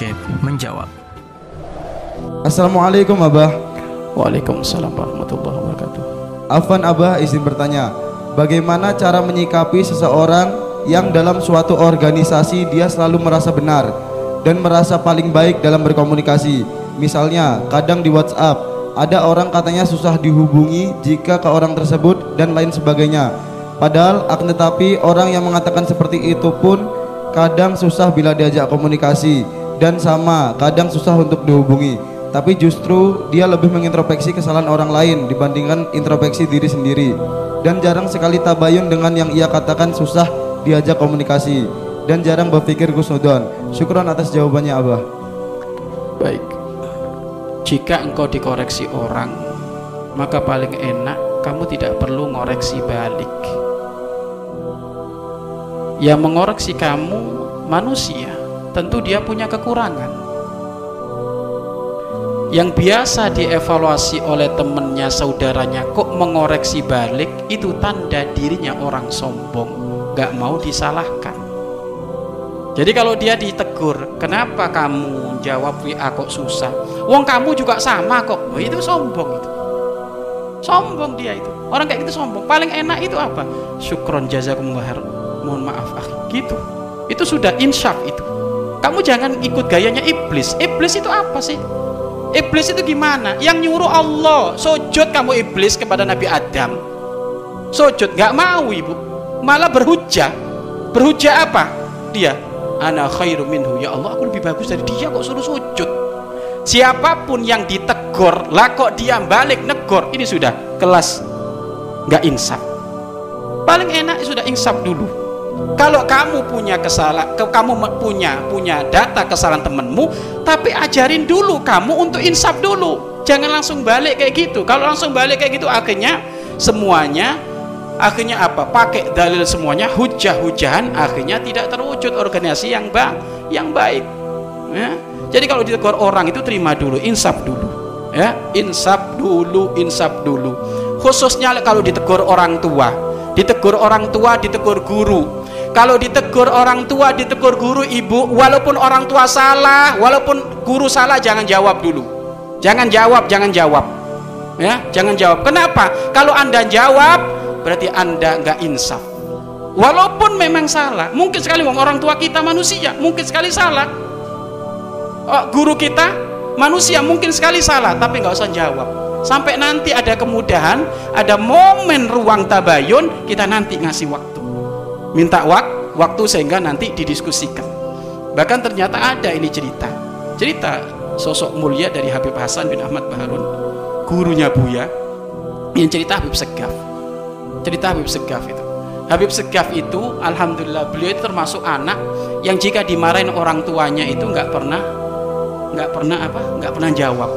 Syekh menjawab. Assalamualaikum Abah. Waalaikumsalam warahmatullahi wabarakatuh. Afan Abah izin bertanya, bagaimana cara menyikapi seseorang yang dalam suatu organisasi dia selalu merasa benar dan merasa paling baik dalam berkomunikasi. Misalnya, kadang di WhatsApp ada orang katanya susah dihubungi jika ke orang tersebut dan lain sebagainya. Padahal akan tetapi orang yang mengatakan seperti itu pun kadang susah bila diajak komunikasi dan sama kadang susah untuk dihubungi. Tapi justru dia lebih mengintrospeksi kesalahan orang lain dibandingkan introspeksi diri sendiri. Dan jarang sekali tabayun dengan yang ia katakan susah diajak komunikasi. Dan jarang berpikir kusnudon syukron atas jawabannya Abah. Baik. Jika engkau dikoreksi orang, maka paling enak kamu tidak perlu ngoreksi balik. Yang mengoreksi kamu manusia, tentu dia punya kekurangan. Yang biasa dievaluasi oleh temannya, saudaranya, kok mengoreksi balik, itu tanda dirinya orang sombong, gak mau disalahkan. Jadi kalau dia ditegur, kenapa kamu jawab WA kok susah? Wong kamu juga sama kok. Oh, itu sombong itu. Sombong dia itu. Orang kayak gitu sombong. Paling enak itu apa? Syukron jazakumullah. Mohon maaf akhi. Gitu. Itu sudah insyaf itu. Kamu jangan ikut gayanya iblis. Iblis itu apa sih? Iblis itu gimana? Yang nyuruh Allah sujud kamu iblis kepada Nabi Adam. Sujud nggak mau ibu, malah berhujah. Berhujah apa? Dia, ana khairu minhu. Ya Allah, aku lebih bagus dari dia kok suruh sujud. Siapa pun yang ditegur, lah kok dia balik negor, ini sudah kelas nggak insaf. Paling enak sudah insaf dulu. Kalau kamu punya kesalahan, kamu punya punya data kesalahan temenmu, tapi ajarin dulu kamu untuk insaf dulu. Jangan langsung balik kayak gitu. Kalau langsung balik kayak gitu akhirnya semuanya akhirnya apa? Pakai dalil semuanya hujah-hujahan akhirnya tidak terwujud organisasi yang ba yang baik. Ya. Jadi kalau ditegur orang itu terima dulu, insaf dulu. Ya, insaf dulu, insaf dulu. Khususnya kalau ditegur orang tua, ditegur orang tua, ditegur guru, kalau ditegur orang tua, ditegur guru, ibu, walaupun orang tua salah, walaupun guru salah, jangan jawab dulu. Jangan jawab, jangan jawab. Ya, jangan jawab. Kenapa? Kalau anda jawab, berarti anda nggak insaf. Walaupun memang salah, mungkin sekali orang tua kita manusia, mungkin sekali salah. Oh, guru kita manusia, mungkin sekali salah, tapi nggak usah jawab. Sampai nanti ada kemudahan, ada momen ruang tabayun, kita nanti ngasih waktu minta wak waktu sehingga nanti didiskusikan. Bahkan ternyata ada ini cerita. Cerita sosok mulia dari Habib Hasan bin Ahmad Baharun gurunya Buya yang cerita Habib Segaf. Cerita Habib Segaf itu. Habib Segaf itu Alhamdulillah beliau itu termasuk anak yang jika dimarahin orang tuanya itu nggak pernah nggak pernah apa nggak pernah jawab.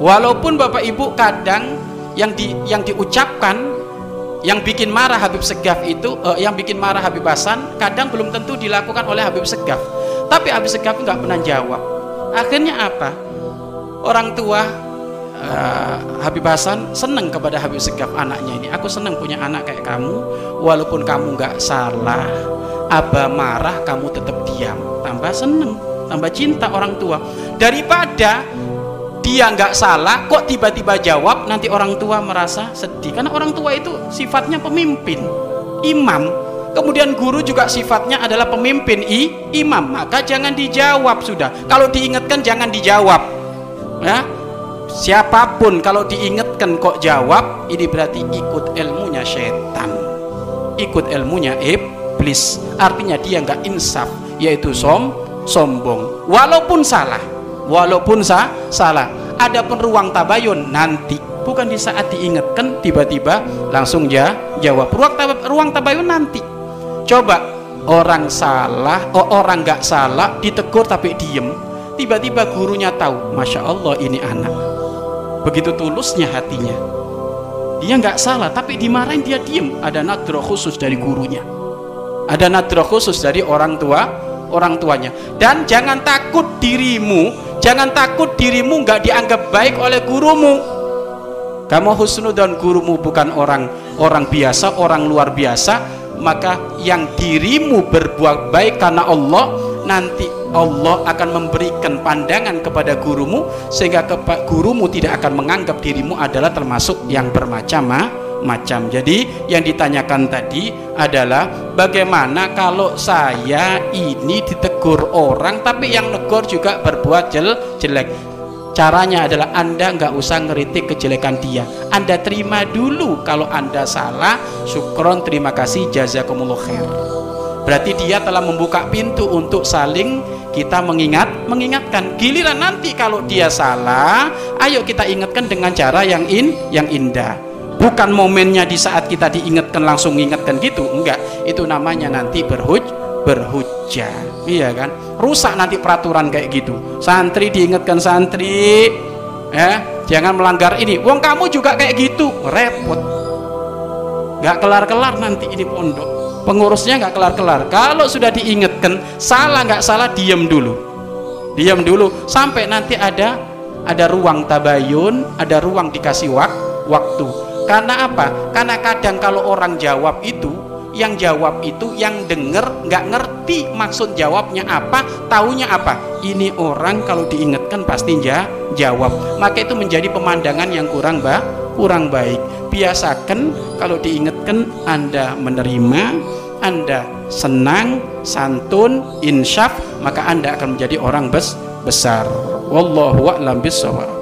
Walaupun bapak ibu kadang yang di yang diucapkan yang bikin marah Habib Segaf itu uh, yang bikin marah Habib Hasan kadang belum tentu dilakukan oleh Habib Segaf. Tapi Habib Segaf nggak pernah jawab. Akhirnya apa? Orang tua uh, Habib Hasan seneng kepada Habib Segaf anaknya ini. Aku seneng punya anak kayak kamu walaupun kamu nggak salah. Abah marah kamu tetap diam. Tambah seneng tambah cinta orang tua. Daripada dia nggak salah kok tiba-tiba jawab nanti orang tua merasa sedih. Karena orang tua itu sifatnya pemimpin imam. Kemudian guru juga sifatnya adalah pemimpin i, imam. Maka jangan dijawab sudah. Kalau diingatkan jangan dijawab. Ya? Siapa pun kalau diingatkan kok jawab ini berarti ikut ilmunya setan. Ikut ilmunya iblis. Artinya dia nggak insaf yaitu som sombong. Walaupun salah walaupun sah, salah. Ada pun ruang tabayun nanti. Bukan di saat diingatkan tiba-tiba langsung ya jawab. Ruang, tab ruang tabayun nanti. Coba orang salah oh, orang nggak salah ditegur tapi diem tiba-tiba gurunya tahu masya Allah ini anak. Begitu tulusnya hatinya. Dia nggak salah tapi dimarahin dia diem. Ada nadro khusus dari gurunya. Ada nadro khusus dari orang tua orang tuanya. Dan jangan takut dirimu Jangan takut dirimu nggak dianggap baik oleh gurumu. Kamu husnudon gurumu bukan orang orang biasa, orang luar biasa, maka yang dirimu berbuat baik karena Allah nanti Allah akan memberikan pandangan kepada gurumu sehingga kepa- gurumu tidak akan menganggap dirimu adalah termasuk yang bermacam-macam. Jadi yang ditanyakan tadi adalah bagaimana kalau saya ini ditegur orang tapi yang negor juga berbuat jel jelek. Caranya adalah Anda nggak usah ngeritik kejelekan dia. Anda terima dulu kalau Anda salah. Syukron, terima kasih, jazakumullah khair. Berarti dia telah membuka pintu untuk saling kita mengingat, mengingatkan. Giliran nanti kalau dia salah, ayo kita ingatkan dengan cara yang in, yang indah. Bukan momennya di saat kita diingatkan langsung ingatkan gitu, enggak. Itu namanya nanti berhuj, berhujah. Iya kan? Rusak nanti peraturan kayak gitu. Santri diingatkan santri, ya, jangan melanggar ini. Wong kamu juga kayak gitu, repot. Enggak kelar-kelar nanti ini pondok pengurusnya nggak kelar-kelar kalau sudah diingatkan salah nggak salah diam dulu diam dulu sampai nanti ada ada ruang tabayun ada ruang dikasih wak, waktu karena apa karena kadang kalau orang jawab itu yang jawab itu yang denger nggak ngerti maksud jawabnya apa taunya apa. Ini orang kalau diingatkan pasti ja, jawab. Maka itu menjadi pemandangan yang kurang bah kurang baik. Biasakan kalau diingatkan Anda menerima Anda senang santun insyaf maka Anda akan menjadi orang bes besar. Wallahu a'lam bishawab